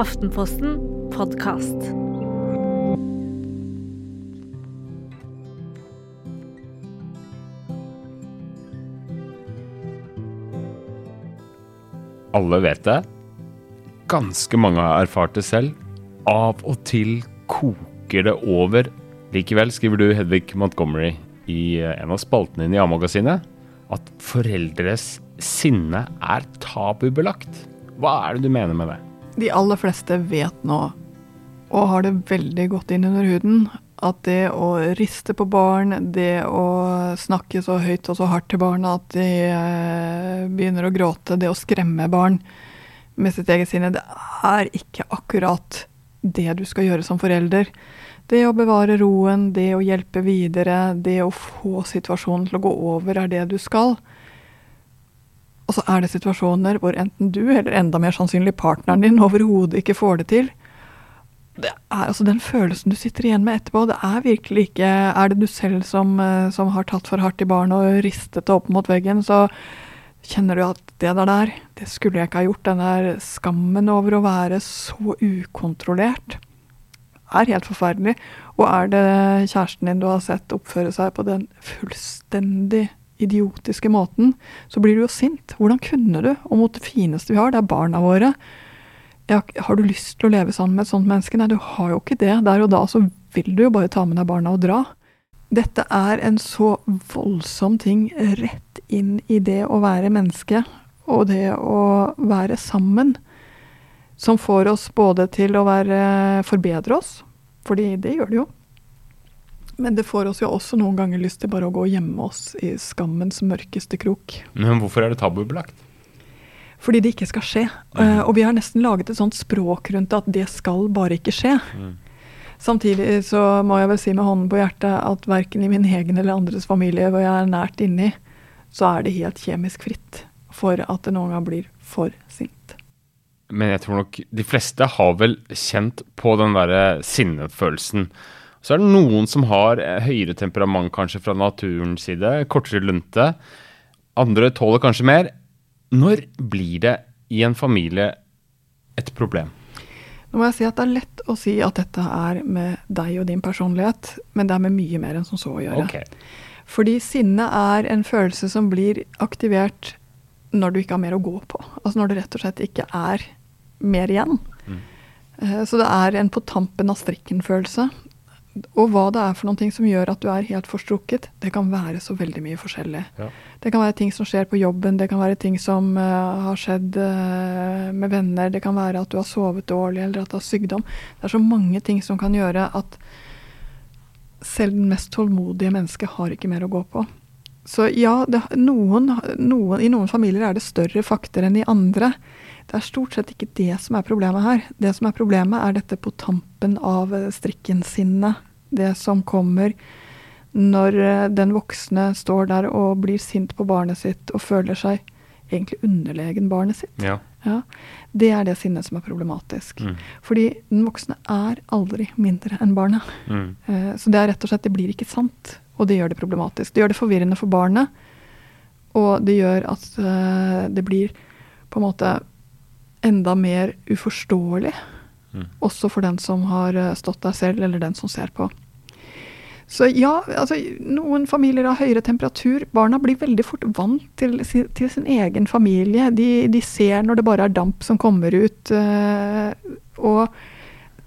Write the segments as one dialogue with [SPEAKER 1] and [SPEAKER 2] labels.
[SPEAKER 1] Aftenposten podkast.
[SPEAKER 2] Alle vet det. Ganske mange har erfart det selv. Av og til koker det over. Likevel skriver du, Hedvig Montgomery, i en av spaltene dine i A-magasinet, at foreldres sinne er tabubelagt. Hva er det du mener med det?
[SPEAKER 3] De aller fleste vet nå, og har det veldig godt inn under huden, at det å riste på barn, det å snakke så høyt og så hardt til barna at de eh, begynner å gråte, det å skremme barn med sitt eget sinne, det er ikke akkurat det du skal gjøre som forelder. Det å bevare roen, det å hjelpe videre, det å få situasjonen til å gå over, er det du skal. Og så er det situasjoner hvor enten du, eller enda mer sannsynlig partneren din, overhodet ikke får det til. Det er altså den følelsen du sitter igjen med etterpå. Det er virkelig ikke Er det du selv som, eh, som har tatt for hardt i baren og ristet det opp mot veggen, så kjenner du at det der der, det skulle jeg ikke ha gjort. Den der skammen over å være så ukontrollert er helt forferdelig. Og er det kjæresten din du har sett oppføre seg på den fullstendig idiotiske måten, så blir du jo sint. Hvordan kunne du? Og mot det fineste vi har, det er barna våre. Ja, har du lyst til å leve sammen med et sånt menneske? Nei, du har jo ikke det. Der og da så vil du jo bare ta med deg barna og dra. Dette er en så voldsom ting rett inn i det å være menneske, og det å være sammen, som får oss både til å være, forbedre oss, fordi det gjør det jo, men det får oss jo også noen ganger lyst til bare å gå og gjemme oss i skammens mørkeste krok.
[SPEAKER 2] Men hvorfor er det tabubelagt?
[SPEAKER 3] Fordi det ikke skal skje. Mm. og vi har nesten laget et sånt språk rundt at det skal bare ikke skje. Mm. Samtidig så må jeg vel si med hånden på hjertet at verken i min egen eller andres familie hvor jeg er nært inni, så er det helt kjemisk fritt for at det noen gang blir for sint.
[SPEAKER 2] Men jeg tror nok de fleste har vel kjent på den derre sinnefølelsen. Så er det noen som har eh, høyere temperament kanskje fra naturens side, kortere lunte. Andre tåler kanskje mer. Når blir det i en familie et problem?
[SPEAKER 3] Nå må jeg si at Det er lett å si at dette er med deg og din personlighet, men det er med mye mer enn som så å gjøre.
[SPEAKER 2] Okay.
[SPEAKER 3] Fordi sinne er en følelse som blir aktivert når du ikke har mer å gå på. Altså når det rett og slett ikke er mer igjen. Mm. Eh, så det er en på tampen av strikken-følelse. Og hva det er for noen ting som gjør at du er helt forstrukket, det kan være så veldig mye forskjellig. Ja. Det kan være ting som skjer på jobben, det kan være ting som uh, har skjedd uh, med venner, det kan være at du har sovet dårlig eller at du har sykdom. Det er så mange ting som kan gjøre at selv den mest tålmodige mennesket har ikke mer å gå på. Så ja, det, noen, noen, i noen familier er det større fakter enn i andre. Det er stort sett ikke det som er problemet her. Det som er problemet, er dette på tampen av strikken-sinnet det som kommer når eh, den voksne står der og blir sint på barnet sitt og føler seg egentlig underlegen barnet sitt.
[SPEAKER 2] Ja.
[SPEAKER 3] Ja, det er det sinnet som er problematisk. Mm. Fordi den voksne er aldri mindre enn barnet. Mm. Eh, så det er rett og slett, det blir ikke sant. Og det gjør det problematisk. Det gjør det forvirrende for barnet. Og det gjør at det blir på en måte enda mer uforståelig Mm. Også for den som har eh, stått der selv, eller den som ser på. Så ja, altså, noen familier har høyere temperatur. Barna blir veldig fort vant til, til sin egen familie. De, de, ser når det bare er damp som kommer ut. Øh, og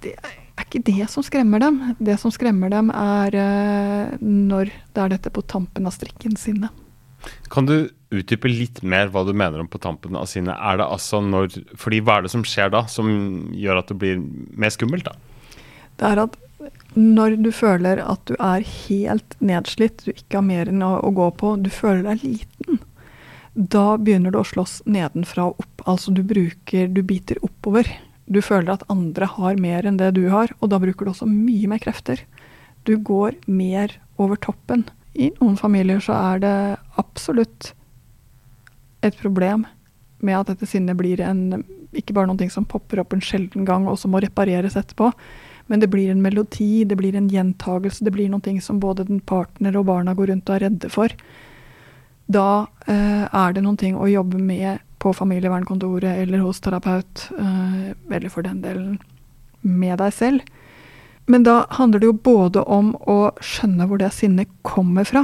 [SPEAKER 3] det er ikke det som skremmer dem. Det som skremmer dem, er øh, når det er dette på tampen av strikken sinne.
[SPEAKER 2] Kan du utdype litt mer hva du mener om på tampen av sine? Er det altså når fordi hva er det som skjer da, som gjør at det blir mer skummelt, da?
[SPEAKER 3] Det er at når du føler at du er helt nedslitt, du ikke har mer enn å, å gå på, du føler deg liten, da begynner du å slåss nedenfra og opp. Altså du bruker Du biter oppover. Du føler at andre har mer enn det du har, og da bruker du også mye mer krefter. Du går mer over toppen. I noen familier så er det absolutt et problem med at dette sinnet blir en ikke bare noe som popper opp en sjelden gang og som må repareres etterpå, men det blir en melodi, det blir en gjentagelse, det blir noe som både den partner og barna går rundt og er redde for. Da eh, er det noe å jobbe med på familievernkontoret eller hos terapeut, eh, eller for den delen med deg selv. Men da handler det jo både om å skjønne hvor det sinnet kommer fra,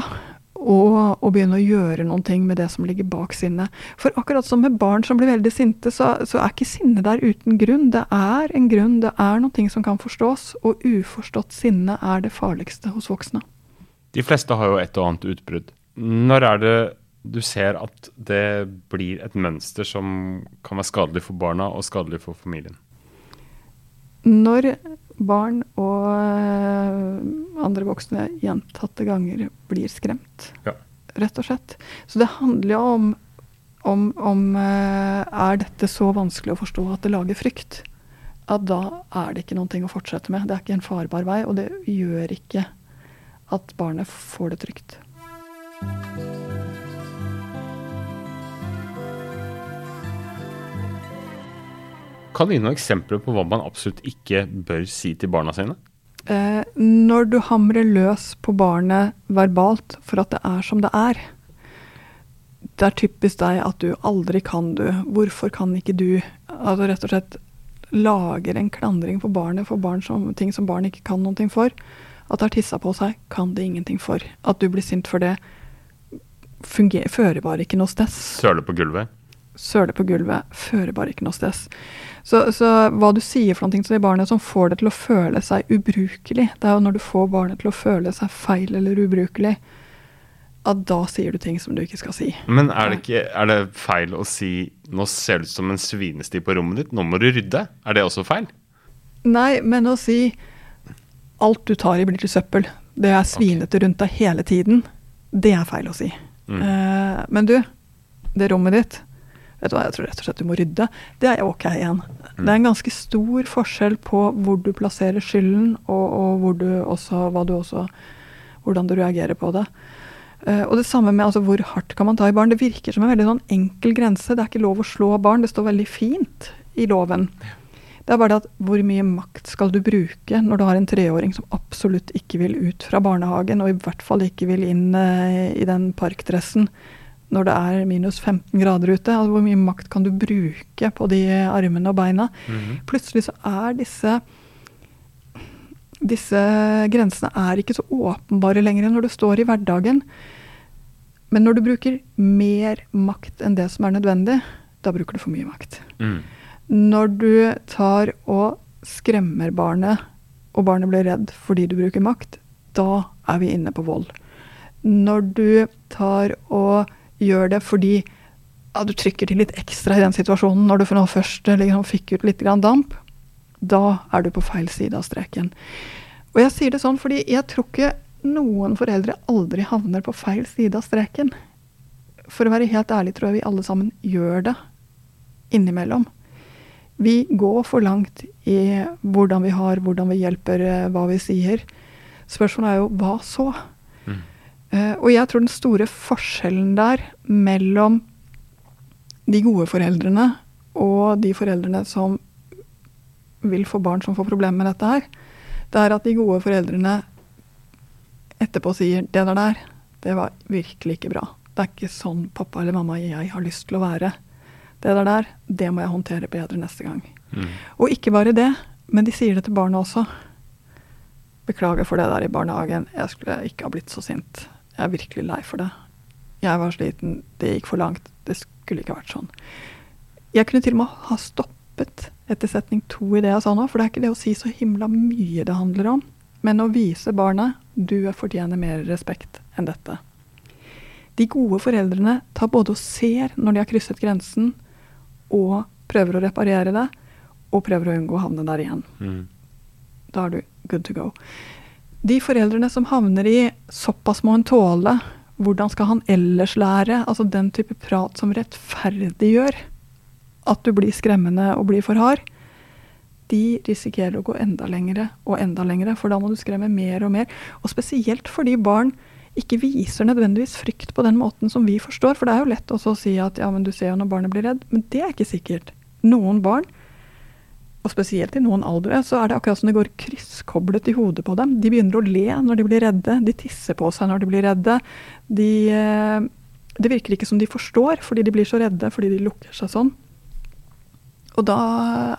[SPEAKER 3] og å begynne å gjøre noen ting med det som ligger bak sinnet. For akkurat som med barn som blir veldig sinte, så, så er ikke sinne der uten grunn. Det er en grunn, det er ting som kan forstås, og uforstått sinne er det farligste hos voksne.
[SPEAKER 2] De fleste har jo et og annet utbrudd. Når er det du ser at det blir et mønster som kan være skadelig for barna og skadelig for familien?
[SPEAKER 3] Når barn og eh, andre voksne gjentatte ganger blir skremt,
[SPEAKER 2] Ja.
[SPEAKER 3] rett og slett. Så det handler jo om, om, om eh, Er dette så vanskelig å forstå at det lager frykt? At da er det ikke ting å fortsette med. Det er ikke en farbar vei, og det gjør ikke at barnet får det trygt.
[SPEAKER 2] Kan du gi noen eksempler på hva man absolutt ikke bør si til barna sine?
[SPEAKER 3] Eh, når du hamrer løs på barnet verbalt for at det er som det er Det er typisk deg at du aldri kan du. Hvorfor kan ikke du? Altså rett og slett lager en klandring for barnet for barn som, ting som barn ikke kan noe for. At det har tissa på seg, kan det ingenting for. At du blir sint for det, funger, fører bare ikke noe sted.
[SPEAKER 2] Søle på gulvet?
[SPEAKER 3] Søle på gulvet, fører bare ikke noe sted. Så, så hva du sier for noe til de barnet som får det til å føle seg ubrukelig, det er jo når du får barnet til å føle seg feil eller ubrukelig, at da sier du ting som du ikke skal si.
[SPEAKER 2] Men er det, ikke, er det feil å si 'nå ser det ut som en svinesti på rommet ditt', 'nå må du rydde'? Er det også feil?
[SPEAKER 3] Nei, men å si alt du tar i blir til søppel, det er svinete rundt deg hele tiden, det er feil å si.
[SPEAKER 2] Mm.
[SPEAKER 3] Uh, men du, det rommet ditt, vet du hva, jeg tror rett og slett du må rydde. Det er ok igjen. Det er en ganske stor forskjell på hvor du plasserer skylden, og, og hvor du også, du også, hvordan du reagerer på det. Uh, og det samme med altså, hvor hardt kan man ta i barn. Det virker som en veldig sånn enkel grense. Det er ikke lov å slå barn. Det står veldig fint i loven. Det er bare det at hvor mye makt skal du bruke når du har en treåring som absolutt ikke vil ut fra barnehagen, og i hvert fall ikke vil inn uh, i den parkdressen når det er minus 15 grader ute. Altså, hvor mye makt kan du bruke på de armene og beina?
[SPEAKER 2] Mhm.
[SPEAKER 3] Plutselig så er disse disse grensene er ikke så åpenbare lenger når du står i hverdagen. Men når du bruker mer makt enn det som er nødvendig, da bruker du for mye makt.
[SPEAKER 2] Mm.
[SPEAKER 3] Når du tar og skremmer barnet, og barnet blir redd fordi du bruker makt, da er vi inne på vold. Når du tar og gjør det fordi ja, du trykker til litt ekstra i den situasjonen når du for noe først liksom, fikk ut litt damp, da er du på feil side av streken. Og jeg sier det sånn fordi jeg tror ikke noen foreldre aldri havner på feil side av streken. For å være helt ærlig tror jeg vi alle sammen gjør det innimellom. Vi går for langt i hvordan vi har, hvordan vi hjelper, eh, hva vi sier. Spørsmålet er jo hva så? Eh, og jeg tror den store forskjellen der mellom de gode foreldrene og de foreldrene som vil få barn som får problemer med dette her, det er at de gode foreldrene etterpå sier 'det der der, det var virkelig ikke bra'. Det er ikke sånn pappa eller mamma jeg har lyst til å være. Det der der, det må jeg håndtere bedre neste gang.
[SPEAKER 2] Mm.
[SPEAKER 3] Og ikke bare det, men de sier det til barna også. Beklager for det der i barnehagen, jeg skulle ikke ha blitt så sint. Jeg er virkelig lei for det. Jeg var sliten, det gikk for langt, det skulle ikke vært sånn. Jeg kunne til og med ha stoppet etter setning to i det jeg sa nå, for det er ikke det å si så himla mye det handler om, men å vise barnet du fortjener mer respekt enn dette. De gode foreldrene tar både og ser når de har krysset grensen, og prøver å reparere det, og prøver å unngå å havne der igjen.
[SPEAKER 2] Mm.
[SPEAKER 3] Da er du good to go. De foreldrene som havner i 'såpass må en tåle', hvordan skal han ellers lære? Altså den type prat som rettferdiggjør at du blir skremmende og blir for hard, de risikerer å gå enda lengre og enda lengre, for da må du skremme mer og mer. Og spesielt fordi barn ikke viser nødvendigvis frykt på den måten som vi forstår. For det er jo lett å si at ja, men du ser jo når barnet blir redd, men det er ikke sikkert. Noen barn, og spesielt i noen aldre, så er det akkurat som det går krysskoblet i hodet på dem. De begynner å le når de blir redde, de tisser på seg når de blir redde. De eh, det virker ikke som de forstår, fordi de blir så redde fordi de lukker seg sånn. Og da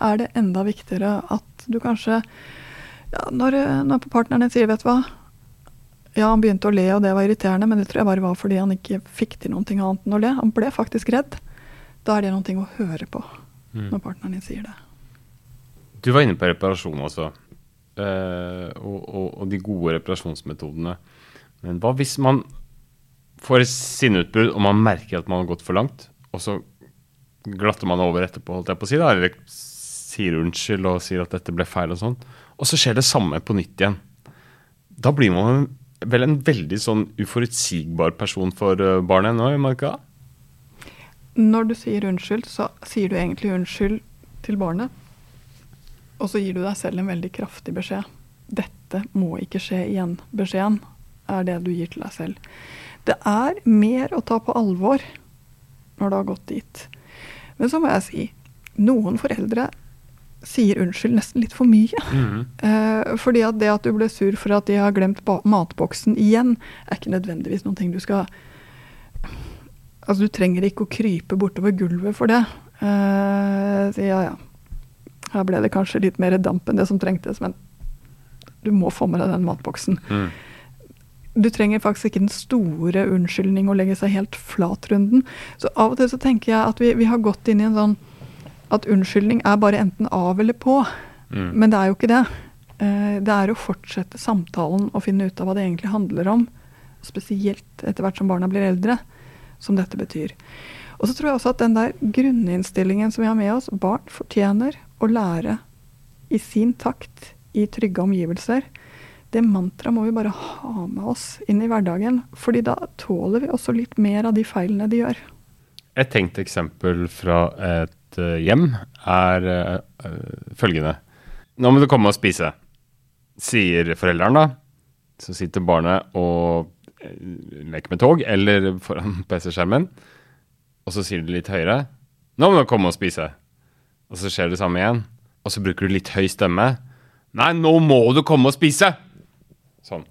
[SPEAKER 3] er det enda viktigere at du kanskje ja, når, når partneren din sier 'vet du hva', ja, han begynte å le, og det var irriterende, men det tror jeg bare var fordi han ikke fikk til noe annet enn å le. Han ble faktisk redd. Da er det noe å høre på mm. når partneren din sier det.
[SPEAKER 2] Du var inne på reparasjon også, uh, og, og, og, de gode reparasjonsmetodene. Men hva hvis man får et sinneutbrudd og man merker at man har gått for langt, og så glatter man over etterpå, holdt jeg på å si, da, eller sier unnskyld og sier at dette ble feil og sånn, og så skjer det samme på nytt igjen. Da blir man vel en veldig sånn uforutsigbar person for eh, barnet nå, man?
[SPEAKER 3] Når du sier unnskyld, så sier du egentlig unnskyld til barnet. Og så gir du deg selv en veldig kraftig beskjed. Dette må ikke skje igjen. Beskjeden er det du gir til deg selv. Det er mer å ta på alvor når det har gått dit. Men så må jeg si, noen foreldre sier unnskyld nesten litt for mye. Mm. Eh, fordi at det at du ble sur for at de har glemt matboksen igjen, er ikke nødvendigvis noen ting du skal Altså, du trenger ikke å krype bortover gulvet for det. Eh, så ja, ja. Her ble det kanskje litt mer damp enn det som trengtes, men du må få med deg den matboksen. Mm. Du trenger faktisk ikke den store unnskyldning å legge seg helt flat runden. Så av og til så tenker jeg at vi, vi har gått inn i en sånn at unnskyldning er bare enten av eller på. Mm. Men det er jo ikke det. Eh, det er å fortsette samtalen og finne ut av hva det egentlig handler om. Spesielt etter hvert som barna blir eldre, som dette betyr. Og så tror jeg også at den der grunninnstillingen som vi har med oss, barn fortjener å lære i sin takt, i trygge omgivelser. Det mantraet må vi bare ha med oss inn i hverdagen. fordi da tåler vi også litt mer av de feilene de gjør.
[SPEAKER 2] Et tenkt eksempel fra et Eh, hjem, er øh, følgende. Nå må du komme og spise, sier foreldrene da. Så sitter barnet og leker med tog eller foran PC-skjermen. Og så sier du litt høyere. Nå må du komme og spise. Og så skjer det samme igjen. Og så bruker du litt høy stemme. Nei, nå må du komme og spise! Sånn.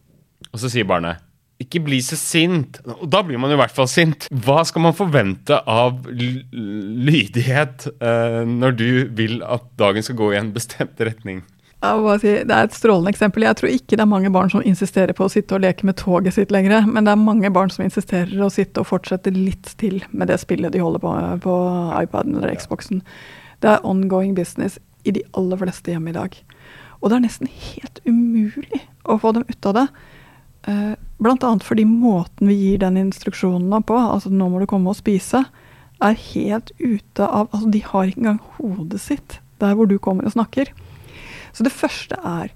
[SPEAKER 2] Og så sier barnet ikke bli så sint. Og da blir man i hvert fall sint. Hva skal man forvente av lydighet uh, når du vil at dagen skal gå i en bestemt retning?
[SPEAKER 3] Si, det er et strålende eksempel. Jeg tror ikke det er mange barn som insisterer på å sitte og leke med toget sitt lenger, men det er mange barn som insisterer å sitte og fortsette litt til med det spillet de holder på på iPaden eller Xboxen. Det er ongoing business i de aller fleste hjem i dag. Og det er nesten helt umulig å få dem ut av det. Uh, Bl.a. fordi måten vi gir den instruksjonen på, altså 'nå må du komme og spise', er helt ute av Altså, de har ikke engang hodet sitt der hvor du kommer og snakker. Så det første er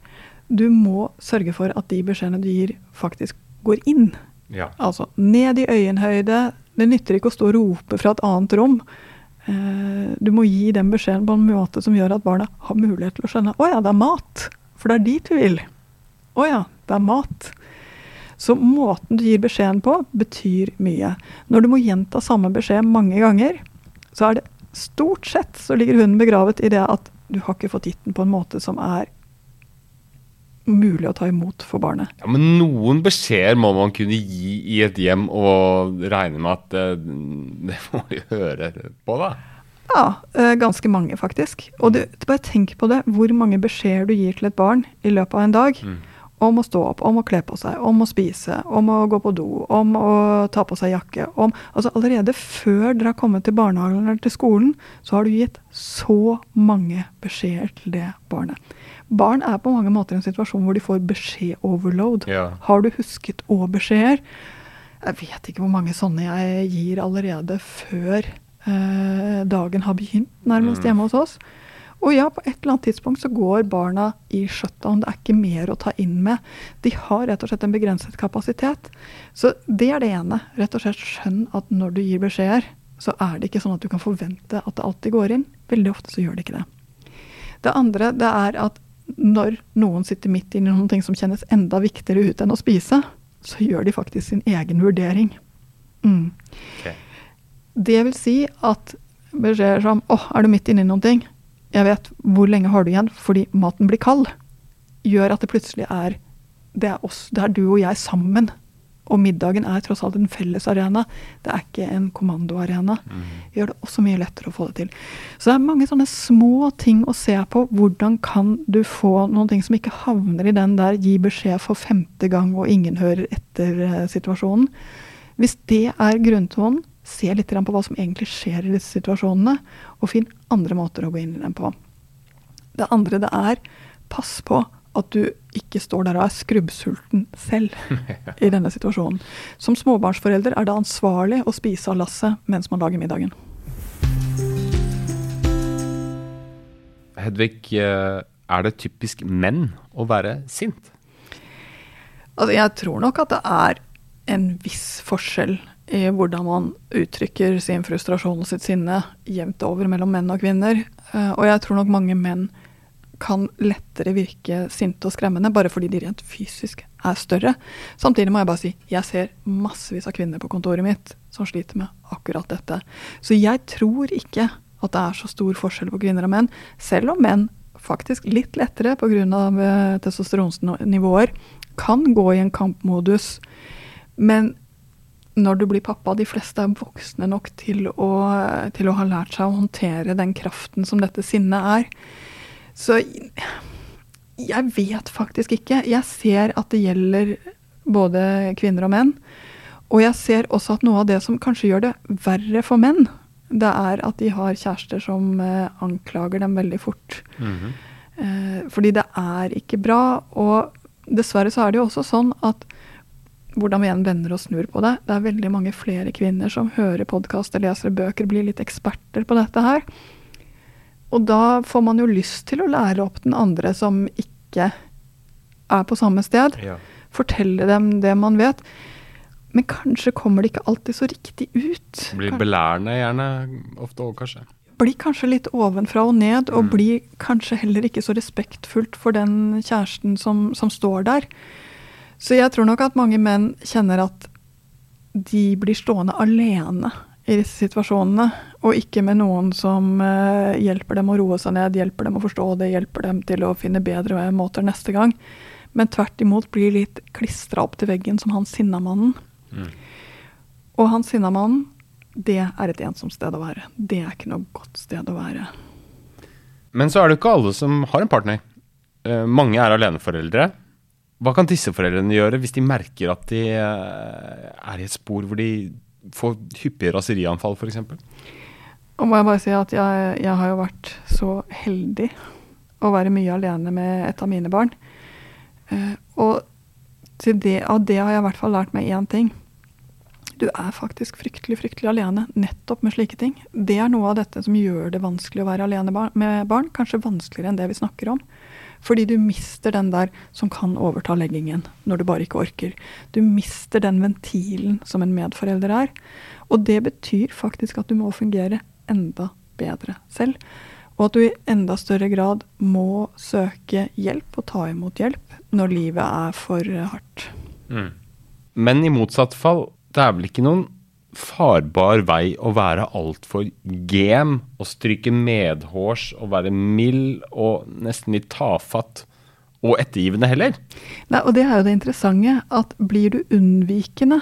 [SPEAKER 3] du må sørge for at de beskjedene du gir, faktisk går inn. Ja. Altså ned i øyenhøyde. Det nytter ikke å stå og rope fra et annet rom. Eh, du må gi den beskjeden på en måte som gjør at barna har mulighet til å skjønne 'Å ja, det er mat'. For det er dit du vil. 'Å ja, det er mat'. Så måten du gir beskjeden på, betyr mye. Når du må gjenta samme beskjed mange ganger, så er det stort sett så ligger hunden begravet i det at du har ikke fått gitt den på en måte som er mulig å ta imot for barnet.
[SPEAKER 2] Ja, Men noen beskjeder må man kunne gi i et hjem og regne med at det, det må de høre på, da?
[SPEAKER 3] Ja, eh, ganske mange, faktisk. Og du, bare tenk på det, hvor mange beskjeder du gir til et barn i løpet av en dag. Mm om å stå opp, om å kle på seg, om å spise, om å gå på do, om å ta på seg jakke. Om, altså Allerede før dere har kommet til barnehagen eller til skolen, så har du gitt så mange beskjeder til det barnet. Barn er på mange måter i en situasjon hvor de får beskjed-overload. Ja. Har du husket å beskjeder? Jeg vet ikke hvor mange sånne jeg gir allerede før eh, dagen har begynt, nærmest mm. hjemme hos oss. Og ja, på et eller annet tidspunkt så går barna i shutdown. Det er ikke mer å ta inn med. De har rett og slett en begrenset kapasitet. Så det er det ene. Rett og slett skjønn at når du gir beskjeder, så er det ikke sånn at du kan forvente at det alltid går inn. Veldig ofte så gjør det ikke det. Det andre det er at når noen sitter midt inne i noen ting som kjennes enda viktigere ut enn å spise, så gjør de faktisk sin egen vurdering. Mm. Okay. Det vil si at beskjeder som 'Å, er du midt inne i noen ting?' Jeg vet hvor lenge har du igjen fordi maten blir kald, gjør at det plutselig er det er oss, det er du og jeg sammen Og middagen er tross alt en fellesarena. Det er ikke en kommandoarena. Gjør det også mye lettere å få det til. Så det er mange sånne små ting å se på. Hvordan kan du få noen ting som ikke havner i den der gi beskjed for femte gang og ingen hører etter-situasjonen. Hvis det er grunntonen, se litt på hva som egentlig skjer i disse situasjonene, og finn andre måter å gå inn i dem på. Det andre det er, pass på at du ikke står der og er skrubbsulten selv i denne situasjonen. Som småbarnsforelder er det ansvarlig å spise av lasset mens man lager middagen.
[SPEAKER 2] Hedvig, eh, er det typisk menn å være sint?
[SPEAKER 3] Altså, jeg tror nok at det er en viss forskjell i hvordan man uttrykker sin frustrasjon og sitt sinne jevnt over mellom menn og kvinner. Eh, og jeg tror nok mange menn kan lettere virke sinte og skremmende bare fordi de rent fysisk er større. Samtidig må jeg bare si jeg ser massevis av kvinner på kontoret mitt som sliter med akkurat dette. Så jeg tror ikke at det er så stor forskjell på kvinner og menn, selv om menn faktisk litt lettere pga. Eh, testosteronsnivåer kan gå i en kampmodus. Men når du blir pappa, de fleste er voksne nok til å, til å ha lært seg å håndtere den kraften som dette sinnet er. Så jeg vet faktisk ikke. Jeg ser at det gjelder både kvinner og menn. Og jeg ser også at noe av det som kanskje gjør det verre for menn, det er at de har kjærester som eh, anklager dem veldig fort. Mm -hmm. eh, fordi det er ikke bra. Og dessverre så er det jo også sånn at hvordan vi igjen vender og snur på det, det er veldig mange flere kvinner som hører podkaster, leser bøker, blir litt eksperter på dette her. Og da får man jo lyst til å lære opp den andre som ikke er på samme sted. Ja. Fortelle dem det man vet. Men kanskje kommer det ikke alltid så riktig ut.
[SPEAKER 2] Blir belærende gjerne ofte òg, kanskje.
[SPEAKER 3] Blir kanskje litt ovenfra og ned, og mm. blir kanskje heller ikke så respektfullt for den kjæresten som, som står der. Så jeg tror nok at mange menn kjenner at de blir stående alene i disse situasjonene, og ikke med noen som uh, hjelper dem å roe seg ned, hjelper dem å forstå det, hjelper dem til å finne bedre måter neste gang. Men tvert imot blir litt klistra opp til veggen som han sinnamannen. Mm. Og han sinnamannen, det er et ensomt sted å være. Det er ikke noe godt sted å være.
[SPEAKER 2] Men så er det ikke alle som har en partner. Uh, mange er aleneforeldre. Hva kan disse foreldrene gjøre hvis de merker at de uh, er i et spor hvor de får hyppige raserianfall, f.eks.?
[SPEAKER 3] Og må jeg bare si at jeg, jeg, har jo vært så heldig å være mye alene med et av mine barn. Uh, og det, av det har jeg i hvert fall lært meg én ting. Du er faktisk fryktelig, fryktelig alene nettopp med slike ting. Det er noe av dette som gjør det vanskelig å være alene med barn. Kanskje vanskeligere enn det vi snakker om. Fordi du mister den der som kan overta leggingen når du bare ikke orker. Du mister den ventilen som en medforelder er. Og det betyr faktisk at du må fungere enda bedre selv. Og at du i enda større grad må søke hjelp og ta imot hjelp når livet er for hardt. Mm.
[SPEAKER 2] Men i motsatt fall, det er vel ikke noen farbar vei å være altfor gem og stryke medhårs og være mild og nesten litt tafatt og ettergivende heller.
[SPEAKER 3] Nei, og det er jo det interessante, at blir du unnvikende,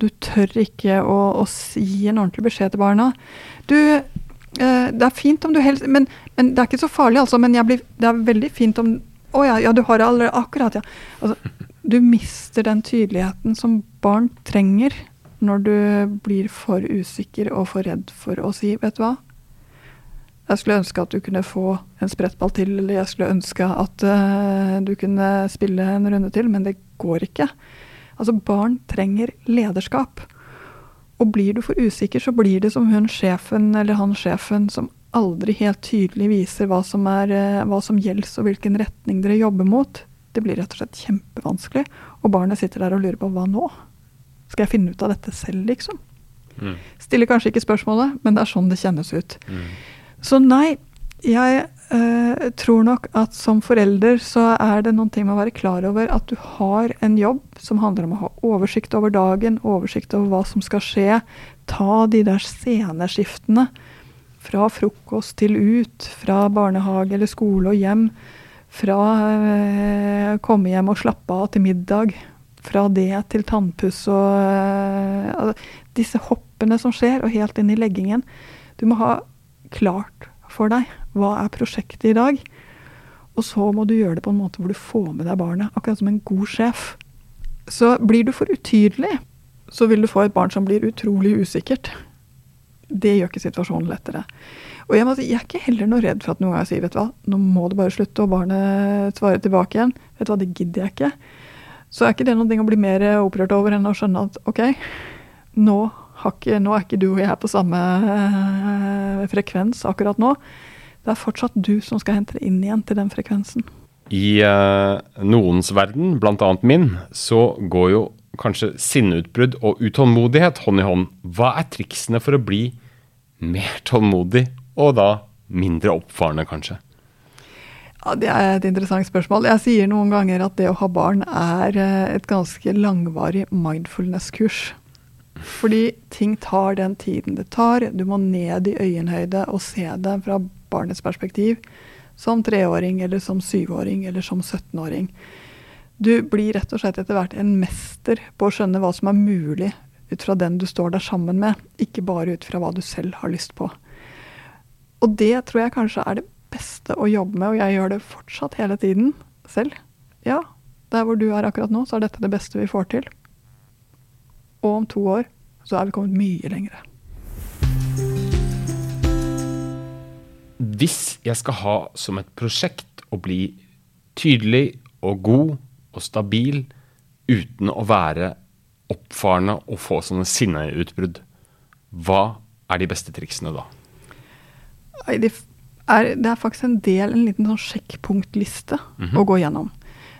[SPEAKER 3] du tør ikke å, å si en ordentlig beskjed til barna Du, eh, det er fint om du helst men, men, det er ikke så farlig, altså. Men blir, det er veldig fint om Å ja, ja, du har det allerede. Akkurat, ja. Altså, du mister den tydeligheten som barn trenger når du blir for usikker og for redd for å si 'vet du hva', jeg skulle ønske at du kunne få en sprettball til, eller jeg skulle ønske at uh, du kunne spille en runde til, men det går ikke. Altså, barn trenger lederskap. Og blir du for usikker, så blir det som hun sjefen eller han sjefen som aldri helt tydelig viser hva som, er, uh, hva som gjelder og hvilken retning dere jobber mot. Det blir rett og slett kjempevanskelig, og barnet sitter der og lurer på hva nå? Skal jeg finne ut av dette selv, liksom? Mm. Stiller kanskje ikke spørsmålet, men det er sånn det kjennes ut. Mm. Så nei, jeg øh, tror nok at som forelder så er det noen ting med å være klar over at du har en jobb som handler om å ha oversikt over dagen, oversikt over hva som skal skje. Ta de der sceneskiftene fra frokost til ut, fra barnehage eller skole og hjem. Fra øh, komme hjem og slappe av til middag Fra det til tannpuss og uh, disse hoppene som skjer, og helt inn i leggingen. Du må ha klart for deg hva er prosjektet i dag. Og så må du gjøre det på en måte hvor du får med deg barnet, akkurat som en god sjef. Så blir du for utydelig, så vil du få et barn som blir utrolig usikkert. Det gjør ikke situasjonen lettere. Og jeg, må si, jeg er ikke heller noe redd for at noen ganger sier vet du hva, nå må det bare slutte, og barnet svarer tilbake igjen. Vet du hva, det gidder jeg ikke. Så er ikke det noe å bli mer opprørt over enn å skjønne at OK, nå, ikke, nå er ikke du og jeg på samme eh, frekvens akkurat nå. Det er fortsatt du som skal hente det inn igjen til den frekvensen.
[SPEAKER 2] I uh, noens verden, bl.a. min, så går jo kanskje sinneutbrudd og utålmodighet hånd i hånd. Hva er triksene for å bli mer tålmodig, og da mindre oppfarende, kanskje?
[SPEAKER 3] Ja, Det er et interessant spørsmål. Jeg sier noen ganger at det å ha barn er eh, et ganske langvarig mindfulness-kurs. Fordi ting tar den tiden det tar. Du må ned i øyenhøyde og se det fra barnets perspektiv. Som treåring, eller som syvåring, eller som 17-åring. Du blir rett og slett etter hvert en mester på å skjønne hva som er mulig ut fra den du står der sammen med, ikke bare ut fra hva du selv har lyst på. Og det tror jeg kanskje er det beste å jobbe med, og jeg gjør det fortsatt hele tiden selv. Ja, der hvor du er akkurat nå, så er dette det beste vi får til. Og om to år så er vi kommet mye lengre.
[SPEAKER 2] Hvis jeg skal ha som et prosjekt å bli tydelig og god og stabil uten å være oppfarende og få sånne sinneutbrudd, hva er de beste triksene da?
[SPEAKER 3] Det er, det er faktisk en del, en liten sånn sjekkpunktliste mm -hmm. å gå gjennom.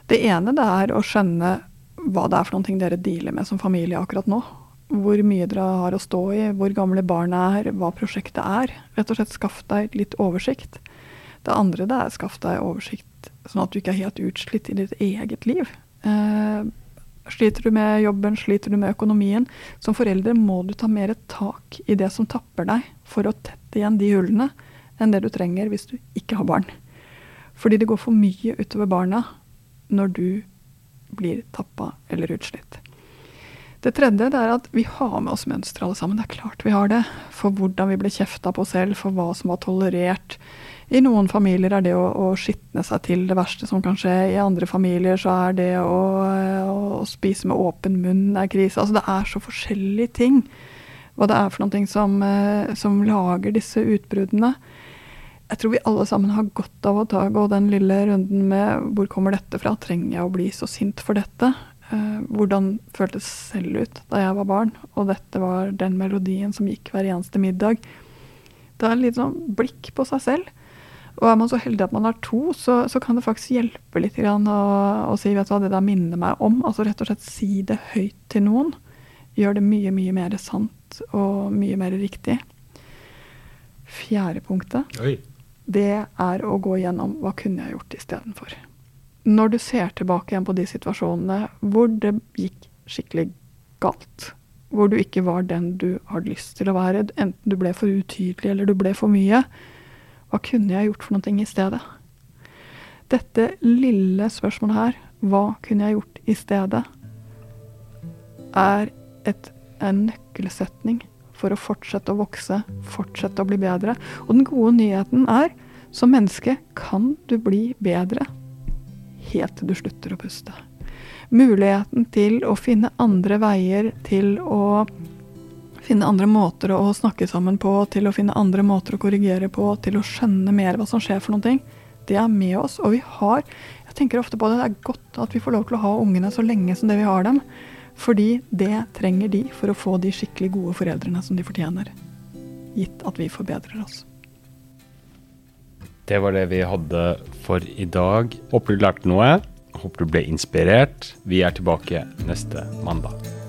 [SPEAKER 3] Det ene det er å skjønne hva det er for noen ting dere dealer med som familie akkurat nå. Hvor mye dere har å stå i, hvor gamle barna er, hva prosjektet er. Rett og slett skaff deg litt oversikt. Det andre det er skaff deg oversikt sånn at du ikke er helt utslitt i ditt eget liv. Eh, sliter du med jobben, sliter du med økonomien. Som foreldre må du ta mer tak i det som tapper deg, for å tette igjen de hullene enn det du trenger hvis du ikke har barn. Fordi det går for mye utover barna når du blir tappa eller utslitt. Det tredje det er at vi har med oss mønstre alle sammen. Det er klart vi har det. For hvordan vi ble kjefta på selv, for hva som var tolerert. I noen familier er det å, å skitne seg til det verste som kan skje. I andre familier så er det å, å spise med åpen munn er krise. Altså det er så forskjellige ting. Hva det er for noe som, eh, som lager disse utbruddene jeg tror vi alle sammen har godt av å ta gå den lille runden med hvor kommer dette fra, trenger jeg å bli så sint for dette? Uh, hvordan føltes selv ut da jeg var barn, og dette var den melodien som gikk hver eneste middag. Det er litt sånn blikk på seg selv. Og er man så heldig at man har to, så, så kan det faktisk hjelpe litt å, å si vet du hva, det der minner meg om. Altså rett og slett si det høyt til noen. Gjør det mye, mye mer sant og mye mer riktig. Fjerde punktet.
[SPEAKER 2] Oi
[SPEAKER 3] det er å gå gjennom hva kunne jeg gjort istedenfor. Når du ser tilbake igjen på de situasjonene hvor det gikk skikkelig galt, hvor du ikke var den du hadde lyst til å være, enten du ble for utydelig eller du ble for mye, hva kunne jeg gjort for noe i stedet? Dette lille spørsmålet her, hva kunne jeg gjort i stedet, er et, en nøkkelsetning for å fortsette å vokse, fortsette å bli bedre. Og den gode nyheten er som menneske kan du bli bedre helt til du slutter å puste. Muligheten til å finne andre veier, til å finne andre måter å snakke sammen på, til å finne andre måter å korrigere på, til å skjønne mer hva som skjer for noen ting, det er med oss. Og vi har Jeg tenker ofte på det, det er godt at vi får lov til å ha ungene så lenge som det vi har dem. Fordi det trenger de for å få de skikkelig gode foreldrene som de fortjener. Gitt at vi forbedrer oss.
[SPEAKER 2] Det var det vi hadde for i dag. Håper du lærte noe. Håper du ble inspirert. Vi er tilbake neste mandag.